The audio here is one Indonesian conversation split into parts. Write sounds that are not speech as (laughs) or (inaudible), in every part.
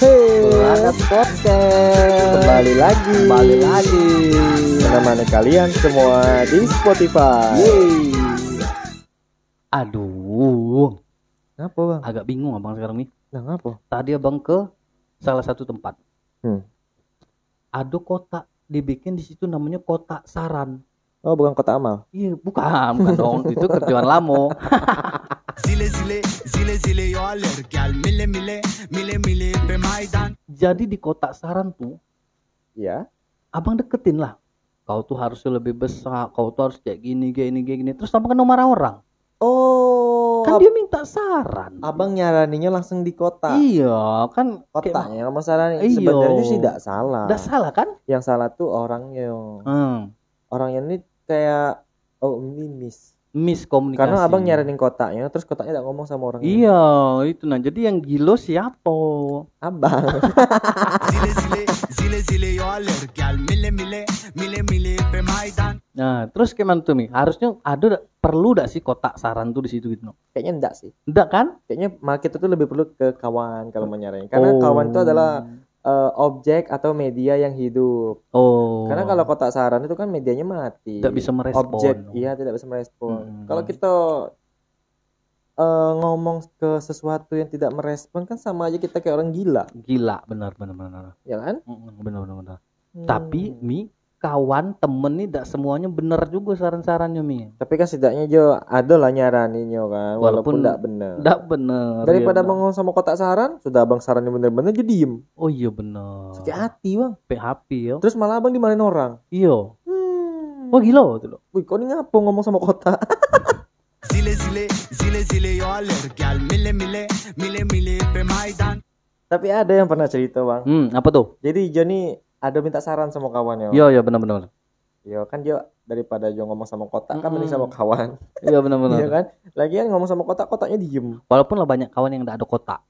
Semangat podcast. Kembali lagi. Kembali lagi. Menemani kalian semua di Spotify. Yeay. Aduh. Ngapa bang? Agak bingung abang sekarang nih. Nah ngapa? Tadi abang ke salah satu tempat. Hmm. Ada kotak Dibikin di situ namanya kotak saran. Oh bukan kota amal? Iya bukan Bukan dong. Itu kerjaan lamo (laughs) Zile zile zile zile yo alergal mile mile mile mile pe maidan. Jadi di kotak saran tuh Ya. Abang deketin lah. Kau tuh harusnya lebih besar Kau tuh harus kayak gini Kayak gini kayak gini. Terus abang kan nomor orang. Oh Kan dia minta saran. Abang nyaraninya langsung di kota. Iya kan kayak- Kotanya sama sarani Iya. Sebenarnya sih tidak salah. Udah salah kan? Yang salah tuh orangnya hmm. Orangnya ini kayak Oh ini miss Miskomunikasi. Karena abang nyaranin kotaknya Terus kotaknya tidak ngomong sama orangnya. Iya itu. Nah Jadi yang gilo siapa? Abang. (laughs) Zile zile zile zile yo alergal mile mile mile mile pe maidan. Nah terus gimana tuh Mi? Harusnya ada dak- Perlu gak sih kotak saran tuh di situ gitu no? Kayaknya enggak sih. Enggak kan? Kayaknya malah kita tuh lebih perlu ke kawan kalau mau nyaranin. Karena Oh. kawan itu adalah eh, objek atau media yang hidup Oh Karena kalau kotak saran itu kan medianya mati. Tidak bisa merespon Objek, iya tidak bisa merespon. Hmm. Kalau kita eh, ngomong ke sesuatu yang tidak merespon kan sama aja kita kayak orang gila, Gila benar benar benar ya kan? Benar benar benar Hmm. Tapi Mi Kawan temen nih tidak semuanya benar juga saran-sarannya Mi tapi kan setidaknya Jo ada lah nyaraninnya kan, walaupun tidak benar. Tidak benar Daripada iya, ngomong sama kotak saran, sudah abang sarannya bener-bener jadi diem. Oh iya benar Sakit hati bang. PHP ya Terus malah abang dimarahin orang. Iya Hmm. Oh gila tuh lo Wih, kau ini ngapa ngomong sama kotak? (laughs) Zile zile zile zile yo alergal mile mile mile mile pe maidan Tapi ada yang pernah cerita bang. Hmm apa tuh Jadi Joni ada minta saran sama kawannya. Iya iya benar benar Iya kan dia daripada dia ngomong sama kotak kan Mm-mm. mending sama kawan. Iya benar benar Iya kan? Lagian ngomong sama kotak kotaknya diem. Walaupun lah banyak kawan yang tidak ada kotak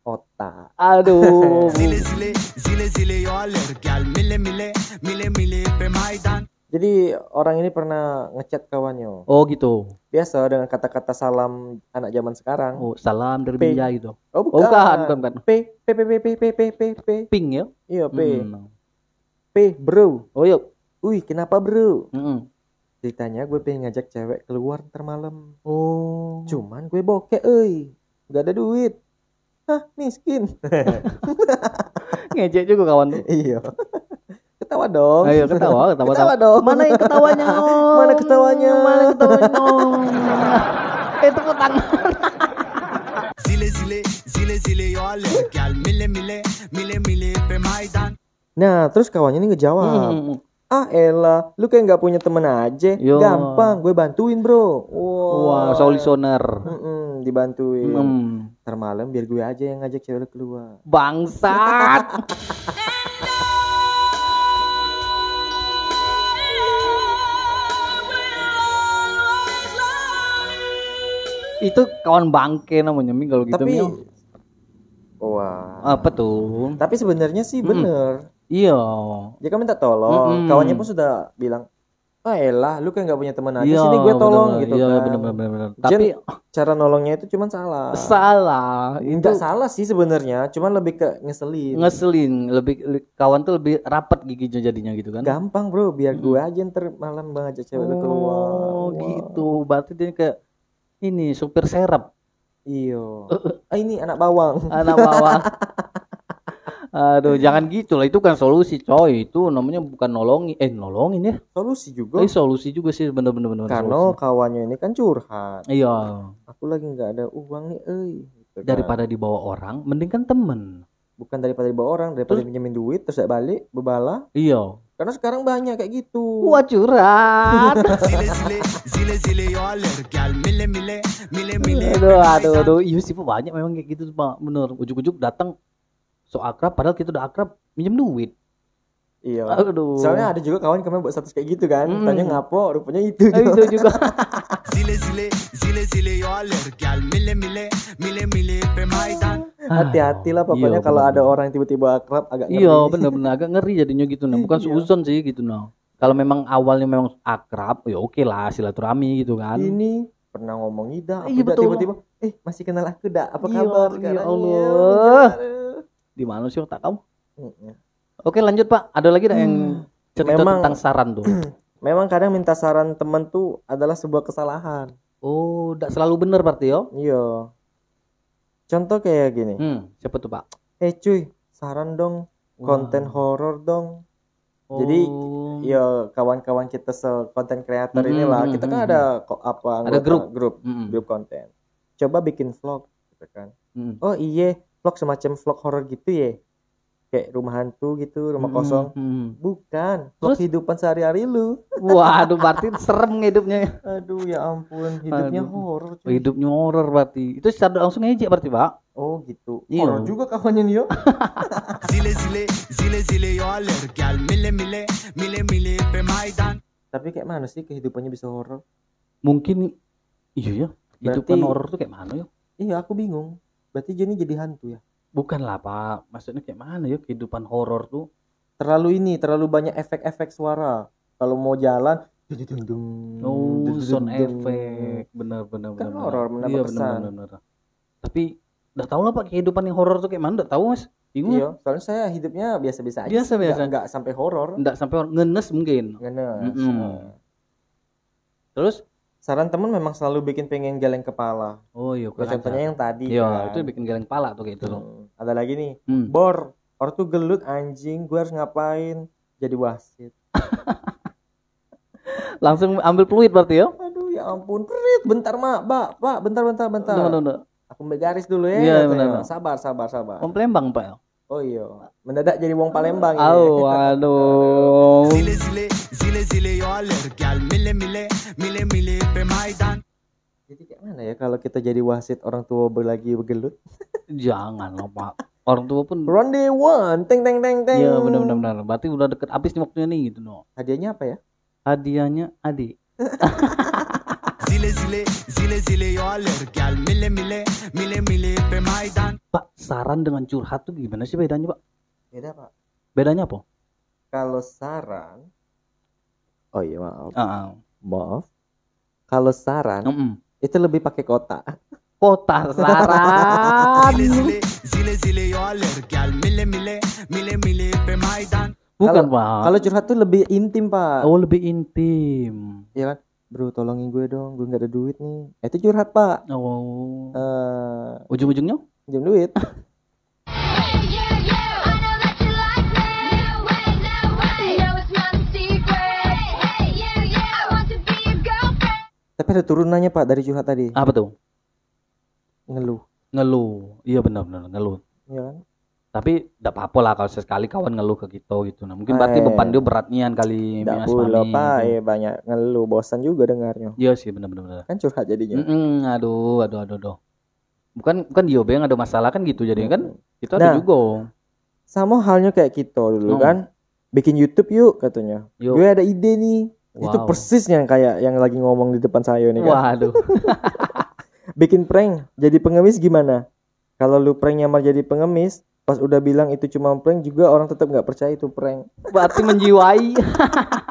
Kotak. Aduh (laughs) Zile zile zile zile yo alergal mile mile mile mile pe maidan Jadi orang ini pernah ngechat kawannya. Oh gitu Biasa dengan kata-kata salam anak zaman sekarang. Oh salam dari. Binjai gitu Oh Oh bukan bukan, bukan. P P P P P P P P P. Ping ya Iya P. Hmm. P bro. Oh yuk Wih, kenapa bro? Mm-mm. Ceritanya gue pengen ngajak cewek keluar ntar malam. Oh Cuman gue bokeh euy. Gak ada duit. Hah, miskin. (laughs) ngejek juga kawan tuh iya. Ketawa dong. Ayo ketawa ketawa Ketawa dong. Mana yang ketawanya Om? Mana ketawanya? Mana ketawanya Om? (laughs) Eh tangan Zile zile zile zile yo alergal mile mile mile mile pe maidan Nah, terus kawannya ini ngejawab. Hmm. Ah elah, lu kayak nggak punya temen aja. Yo. Gampang, gue bantuin bro. Wah Wow. solusioner Mm-mm, dibantuin. Hmm. Ntar malam biar gue aja yang ngajak cewek lu keluar. Bangsat (laughs) Itu kawan bangke namanya Mi kalau gitu Tapi, Mi. wah. Apa tuh? Tapi sebenarnya sih bener. Iya Dia kan minta tolong. Mm-mm. Kawannya pun sudah bilang, ah elah, lu kayak nggak punya temen aja. Iya, Sini gue tolong bener-bener. gitu Iya kan. benar benar benar. Jen- Tapi Cara nolongnya itu cuman salah. salah. Itu Enggak salah sih sebenarnya, cuman lebih ke ngeselin. ngeselin, lebih kawan tuh lebih rapat giginya jadinya gitu kan. Gampang bro, biar gue aja ntar malam bang ajak cewek lu keluar. Oh, Wah. gitu. Berarti dia kayak ini supir serap Iyo. (laughs) Ah ini anak bawang. anak bawah. (laughs) Aduh, jangan gitu lah. Itu kan solusi, coy. Itu namanya bukan nolongin, eh nolongin ya. Solusi juga. Eh solusi juga sih bener-bener bener. Karena kawannya ini kan curhat. iya, Aku lagi nggak ada uang nih, eh. Gitu kan. daripada dibawa orang, mending kan temen. bukan daripada dibawa orang, daripada Terus? pinjemin duit terus balik, bebala. Iya. Karena sekarang banyak kayak gitu. Wah curhat. (laughs) Zile zile zile zile yo alergal mile mile mile mile pe aduh, aduh, aduh. Iya sih, banyak memang kayak gitu, Pak. Bener. Ujuk-ujuk datang so akrab, padahal kita udah akrab, minjem duit. Iya. Aduh. Soalnya ada juga kawan kemarin buat status kayak gitu kan. Mm. Tanya ngapo, rupanya itu. Eh, itu juga. (laughs) Zile zile zile zile yo alergal mile mile mile mile pe maidan Hati-hati lah pokoknya Iya, kalau bener. ada orang yang tiba-tiba akrab agak ngeri. Iya bener-bener agak ngeri jadinya gitu nah. Bukan (laughs) Iya. seuzon sih gitu nah. Kalau memang awalnya memang akrab, ya oke lah silaturahmi gitu kan. Ini pernah ngomong ida, Iya, tiba-tiba eh masih kenal aku dah. Apa Iya, kabar iya sekarang? Allah. Di mana sih otak kamu? Oke lanjut Pak. Ada lagi nggak yang cerita Hmm. Memang- tentang saran tuh? (clears throat) Memang kadang minta saran teman tuh adalah sebuah kesalahan. Oh, tidak selalu benar berarti yo? Iya. Contoh kayak gini. Hmm, siapa tuh Pak? Eh cuy, saran dong konten horor dong. Jadi, Oh. Ya kawan-kawan kita se konten kreator Mm-mm, inilah, kita kan mm-mm. ada ko- apa Ada grup. grup Mm-mm. grup konten. Coba bikin vlog gitu kan. Mm. Oh iya, vlog semacam vlog horor gitu ya. Kayak rumah hantu gitu, rumah Mm, kosong. mm. Bukan, vlog Terus? kehidupan sehari-hari lu. Waduh, berarti serem hidupnya. Aduh ya ampun, hidupnya horor cuy. hidupnya horor berarti. Itu secara langsung ngejek berarti, Pak. Oh gitu. Iya. Horor juga kawannya nih yo. (laughs) Zile zile zile zile yo mile mile mile mile pe Tapi kayak mana sih kehidupannya bisa horor? Mungkin iya ya. Kehidupan Berarti- horor tuh kayak mana ya? Iya, aku bingung. Berarti Jenny jadi hantu ya? Bukan lah, Pak. Maksudnya kayak mana ya kehidupan horor tuh? Terlalu ini, terlalu banyak efek-efek suara. Kalau mau jalan, dung, dung, Oh, sound dung. effect. Benar benar Kan benar. horor, menambah Iya, kesan. benar benar. benar. Tapi udah tahu lah Pak kehidupan yang horor tuh kayak mana? Udah tahu, Mas? Bingung. Iya, soalnya saya hidupnya biasa-biasa aja. Biasa, biasa. Nggak, nggak sampai horor. Enggak sampai horor. ngenes mungkin. Ngenes. Mm-mm. Nah. Terus Saran temen memang selalu bikin pengen geleng kepala. oh iya, contohnya yang tadi. Iya, kan. itu bikin geleng pala tuh kayak itu. tuh. Hmm, Ada lagi nih. Hmm. Bor, orang tuh gelut anjing, gue harus ngapain? Jadi wasit. (laughs) Langsung ambil fluid berarti ya? Aduh ya ampun, Prit, bentar mak, pak, pak, bentar, bentar, bentar. Tunggu, tunggu, tunggu. Aku garis dulu ya. Iya, benar. Sabar, sabar, sabar. Om Palembang, Pak. Ya? Oh iya, mendadak jadi wong Palembang ini. Aduh, aduh. Zile zile zile zile yo mile mile mile mile pe Jadi kayak mana ya kalau kita jadi wasit orang tua lagi bergelut? (laughs) Jangan lah, Pak. Orang tua pun Ronde one, teng teng teng teng. Iya benar benar benar. Berarti udah deket habis nih waktunya nih gitu no. Hadiahnya apa ya? Hadiahnya adik. Zile zile zile zile yo alır gel mile mile mile mile pe maydan Pak, saran dengan curhat tuh gimana sih bedanya, Pak? Beda pak. Bedanya apa? Kalau saran, oh iya maaf, Heeh. maaf. Kalau saran Mm-mm. itu lebih pakai kota. (laughs) Kota saran. Bukan, Pak. Kalau curhat tuh lebih intim pak. Oh, lebih intim. Iya kan? Bro tolongin gue dong, gue nggak ada duit nih. Eh, Itu curhat pak. Oh. Eh, Ujung-ujungnya? Jam duit. (laughs) Tapi ada turunannya pak dari curhat tadi. Apa tuh? Ngeluh, Ngeluh. Iya benar-benar ngeluh. ya kan? Tapi tidak apa-apa lah kalau sesekali kawan ngeluh ke kita gitu. Nah, mungkin berarti Eh. beban dia beratnian kali Nggak Mas pula Fahmi, pak, gitu. eh banyak ngeluh, bosan juga dengarnya. Iya sih benar-benar. benar. Kan curhat jadinya. Mm-mm, aduh, aduh, aduh, aduh. Bukan, bukan dia yang ada masalah kan gitu jadinya kan? Kita ada Nah. juga. Sama halnya kayak kita dulu Hmm. kan. Bikin YouTube yuk katanya. Yuk. Gue ada ide nih. Itu Wow. persis yang kayak yang lagi ngomong di depan saya nih kan. Waduh. (laughs) Bikin prank jadi pengemis gimana? Kalau lu prank nyamar jadi pengemis, pas udah bilang itu cuma prank juga orang tetap nggak percaya itu prank. Berarti menjiwai. (laughs)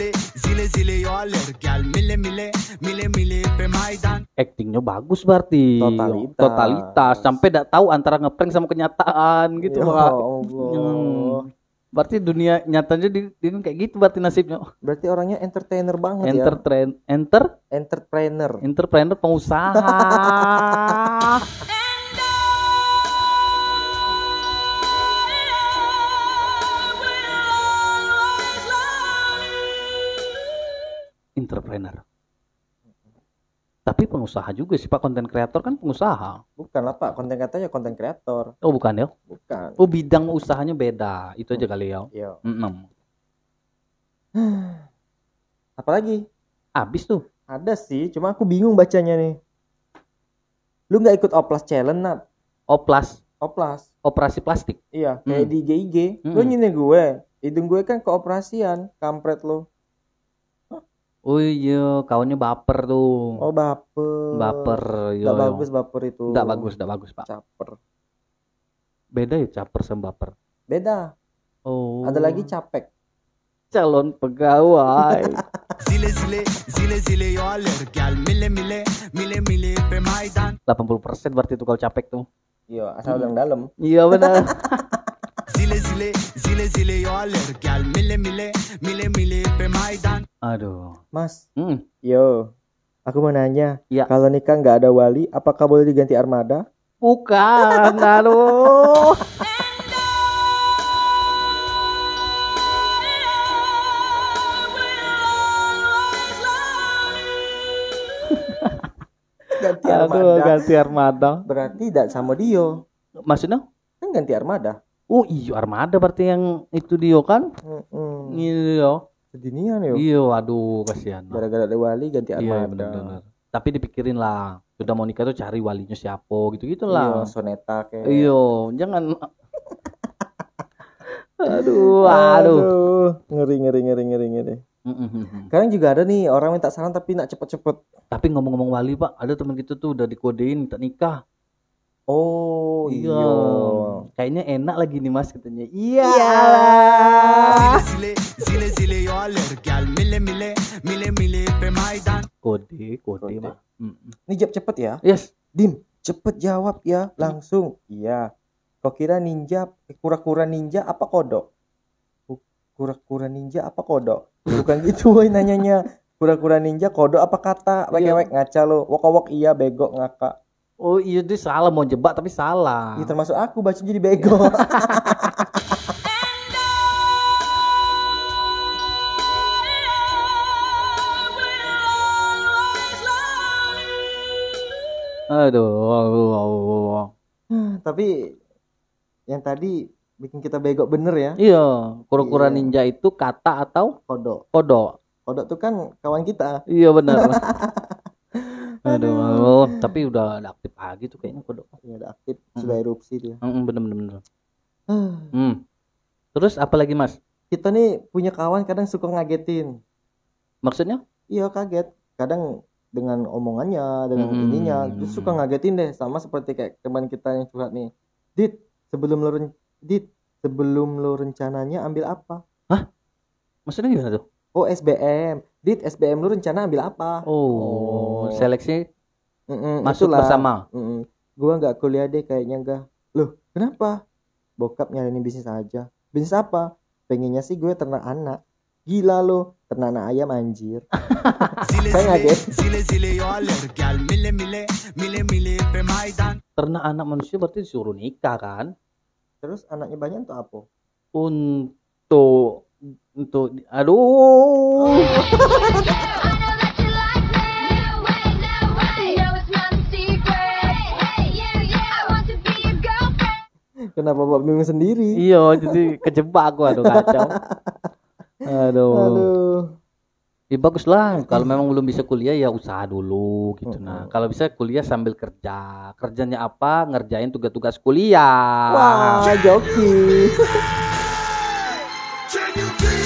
Zile zile zile zile yo alır gel mile mile mile mile pe maydan Actingnya bagus berarti. Totalitas. Totalitas. Sampai tidak tahu antara ngeprank sama kenyataan gitu ya. Allah. Hmm. Berarti dunia nyatanya di, di kayak gitu berarti nasibnya. Berarti orangnya entertainer banget Enter ya. enter, Entrepreneur. entrepreneur pengusaha. (laughs) entrepreneur. Tapi pengusaha juga sih Pak konten kreator kan pengusaha. Bukan lah Pak, konten katanya konten kreator. Oh bukan ya? Bukan. Oh bidang usahanya beda. Itu aja kali ya. Iya. Mm-mm. (sighs) Apalagi? Abis tuh. Ada sih, cuma aku bingung bacanya nih. Lu nggak ikut oplas challenge nat? Oplas, Oplas. operasi plastik. Iya, kayak Hmm. di IG IG. Lu Hmm. nyinir gue. Hidung gue kan keoperasian, kampret lo. Oh iya, kawannya baper tuh. Oh baper. baper. Yo, Nggak yo. bagus baper itu. Nggak bagus, nggak bagus Pak. Caper. Beda ya caper sama baper. Beda. Oh. Ada lagi capek. calon pegawai. (laughs) Zile zile zile zile yo mile mile mile mile pe maydan 80% berarti itu kalau capek tuh. Iya, asal dalam-dalam. Iya benar. (laughs) Zile zile zile zile yo alır gel mile mile mile mile pe maydan Aduh. Mas, Hmm. yo. Aku mau nanya, Iya. kalau nikah nggak ada wali, apakah boleh diganti armada? Bukan, aduh. Ganti Aduh, ganti armada. Berarti tidak sama Dio. Maksudnya? Kan ganti armada. Oh iya armada berarti yang itu dia kan? Mm-mm. Iya. Sedinian yo. Iya, aduh kasihan. Gara-gara ada wali ganti Iya armada. benar-benar. Tapi dipikirin lah. Sudah mau nikah tuh cari walinya siapa gitu-gitu Iya, lah. soneta kayak. Iya, jangan. (laughs) aduh, aduh. Ngeri ngeri ngeri ngeri ngeri. Sekarang juga ada nih orang minta saran tapi nak cepet-cepet. Tapi ngomong-ngomong wali pak, ada teman kita tuh udah dikodein minta nikah. Oh Iya. iya. Kayaknya enak lagi nih mas katanya. Iya. Maydan Kode, kode. Mm-mm. Ini jawab cepet ya. Yes. Dim, cepet jawab ya langsung. Iya. Kau kira ninja, eh, kura-kura ninja apa kodok? Ku- Kura-kura ninja apa kodok? Bukan (laughs) gitu woy nanyanya. Kura-kura ninja kodok apa kata? Wek-wek ngaca lo. Wok-wok iya bego ngakak. Oh iya dia salah mau jebak tapi salah. Iya termasuk aku baca jadi bego. (laughs) Aduh, aduh, (sighs) aduh. Tapi yang tadi bikin kita bego bener ya. Iya, kura-kura Iya. ninja itu kata atau Kodok. kodok. Kodok tuh kan kawan kita. Iya benar. (laughs) aduh, aduh, tapi udah ada aktif lagi tuh kayaknya kodok. Ini ada aktif sudah erupsi dia. Mm, bener bener bener. (sighs) Hmm. Terus apa lagi mas? Kita nih punya kawan kadang suka ngagetin. Maksudnya? Iya kaget. Kadang dengan omongannya, dengan Mm-mm. ininya, terus suka ngagetin deh. Sama seperti kayak teman kita yang curhat nih. Dit, sebelum lo ren- Dit, sebelum lo rencananya ambil apa? Maksudnya gimana tuh? Oh SBM. Dit, SBM lo rencana ambil apa? Oh, seleksi Mm-mm, masuk itulah. bersama. Mm-mm. Gua nggak kuliah deh kayaknya enggak. Loh, kenapa? Bokap nyaranin bisnis aja. Bisnis apa? Pengennya sih gue ternak anak. Gila lo, ternak anak ayam anjir. (laughs) Saya ngaget. Ternak anak manusia berarti disuruh nikah kan? Terus anaknya banyak untuk apa? Untuk untuk aduh. Girlfriend. (laughs) Kenapa bapak bingung sendiri? Iya, jadi kejebak gua aduh kacau. Aduh. Aduh. Ya bagus lah kalau memang belum bisa kuliah ya usaha dulu gitu nah. Mm-mm. Kalau bisa kuliah sambil kerja. Kerjanya apa? Ngerjain tugas-tugas kuliah. Wah, joki. (laughs)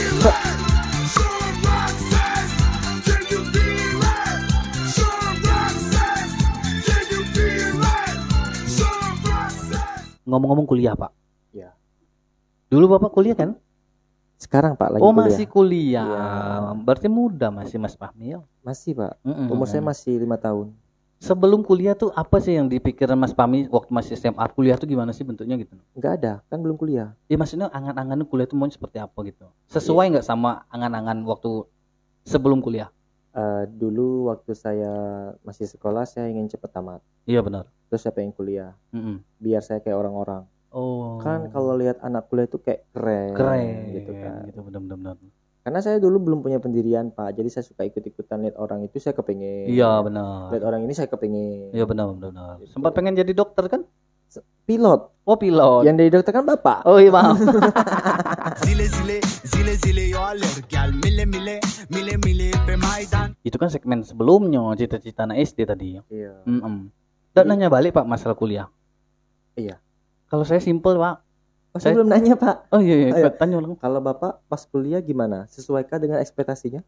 Ngomong-ngomong kuliah, Pak. Ya. Dulu Bapak kuliah kan? Sekarang Pak lagi oh, kuliah. masih kuliah. Iya. Berarti muda masih Mas Fahmi. ya? Masih Pak. Mm-mm. Umur saya masih lima tahun. Sebelum kuliah tuh apa sih yang dipikiran Mas Fahmi waktu masih SMA? Kuliah tuh gimana sih bentuknya gitu? Enggak ada, kan belum kuliah. Ya maksudnya angan-angan kuliah tuh mau seperti apa gitu? Sesuai nggak sama angan-angan waktu sebelum kuliah? Eh, dulu waktu saya masih sekolah saya ingin cepat tamat. Iya benar. Terus saya pengen kuliah. Mm-mm. Biar saya kayak orang-orang. Oh. Kan kalau lihat anak kuliah itu kayak keren, keren gitu kan. gitu benar-benar. Karena saya dulu belum punya pendirian Pak, jadi saya suka ikut-ikutan lihat orang itu saya kepengen. Iya benar. Lihat orang ini saya kepengen. Iya benar benar. Gitu. Sempat pengen jadi dokter kan? Pilot. Oh pilot. Yang dari dokter kan bapak. Oh iya maaf. (laughs) Zile zile zile zile yo alır gel mile mile mile mile pe maydan Itu kan segmen sebelumnya cita-cita anak SD tadi. Iya. Mm-mm. Dan nanya balik Pak masalah kuliah. Iya. Kalau saya simpel Pak. Oh, saya Saya- belum nanya Pak. Oh iya iya. Ayo. Tanya ulang. Kalau bapak pas kuliah gimana? Sesuaikah dengan ekspektasinya?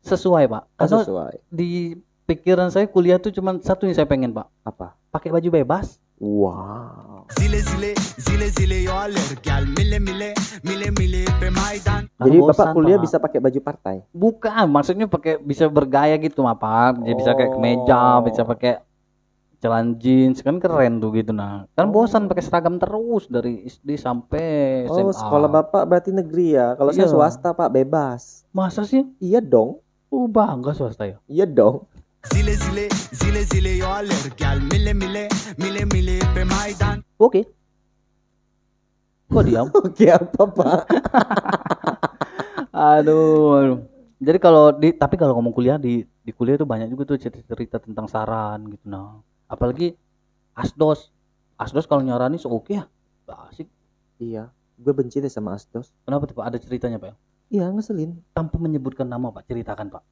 Sesuai Pak. Oh, sesuai. di pikiran saya kuliah tuh cuma satu yang saya pengen Pak. Apa? Pakai baju bebas. Wow. Zile zile zile zile yo alır gel mile mile mile mile pe maydan Jadi bapak kuliah Pak. bisa pakai baju partai. Bukan, maksudnya pakai bisa bergaya gitu mah Pak. Jadi bisa kayak Oh. kemeja, bisa pakai celana jeans kan keren tuh gitu nah kan bosan pakai seragam terus dari SD sampai Oh, SMA sekolah Bapak berarti negeri ya. Kalau saya Iya. swasta, Pak, bebas. masa sih Iya dong. oh bangga swasta ya Iya dong. Zile zile zile zile yo mile mile mile mile pe maidan oke kok diam (laughs) Oke, apa, Pak? (laughs) aduh, aduh. jadi kalau di tapi kalau ngomong kuliah di di kuliah itu banyak juga tuh cerita-cerita tentang saran gitu nah apalagi asdos asdos kalau nyarani so oke ya asik iya, gue benci deh sama Asdos. kenapa tuh pak ada ceritanya pak Iya, ngeselin. tanpa menyebutkan nama pak ceritakan pak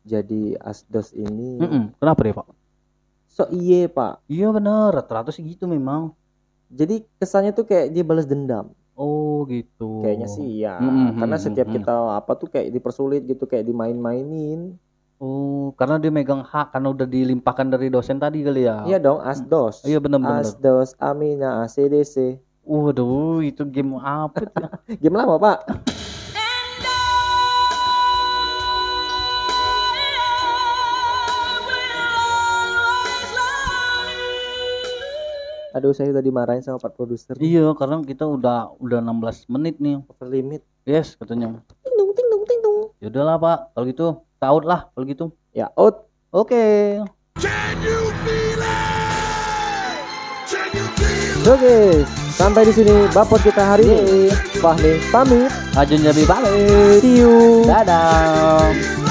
Jadi Asdos ini Mm-mm. kenapa deh pak so iye, Pak. iya benar rata-rata sih gitu memang Jadi kesannya tuh kayak dia balas dendam. oh gitu Kayaknya sih iya. Mm-mm, Karena setiap kita apa tuh kayak dipersulit gitu, kayak dimain-mainin. Oh karena dia megang hak karena udah dilimpahkan dari dosen tadi kali ya Iya dong, Asdos. iya benar benar. Asdos, Amina, ACDC. waduh itu game apa ya? (laughs) Game lama, Pak. (laughs) Aduh, saya udah dimarahin sama Pak Produser. iya karena kita udah udah 16 menit nih Over limit. yes katanya Ting ting ting ting dong. Yaudahlah pak, kalau gitu taut lah kalau gitu. Ya, out. Oke. It? So guys, sampai di sini bapot kita hari ini. Fahmi pamit. Ajun jadi balik. See you. Dadah.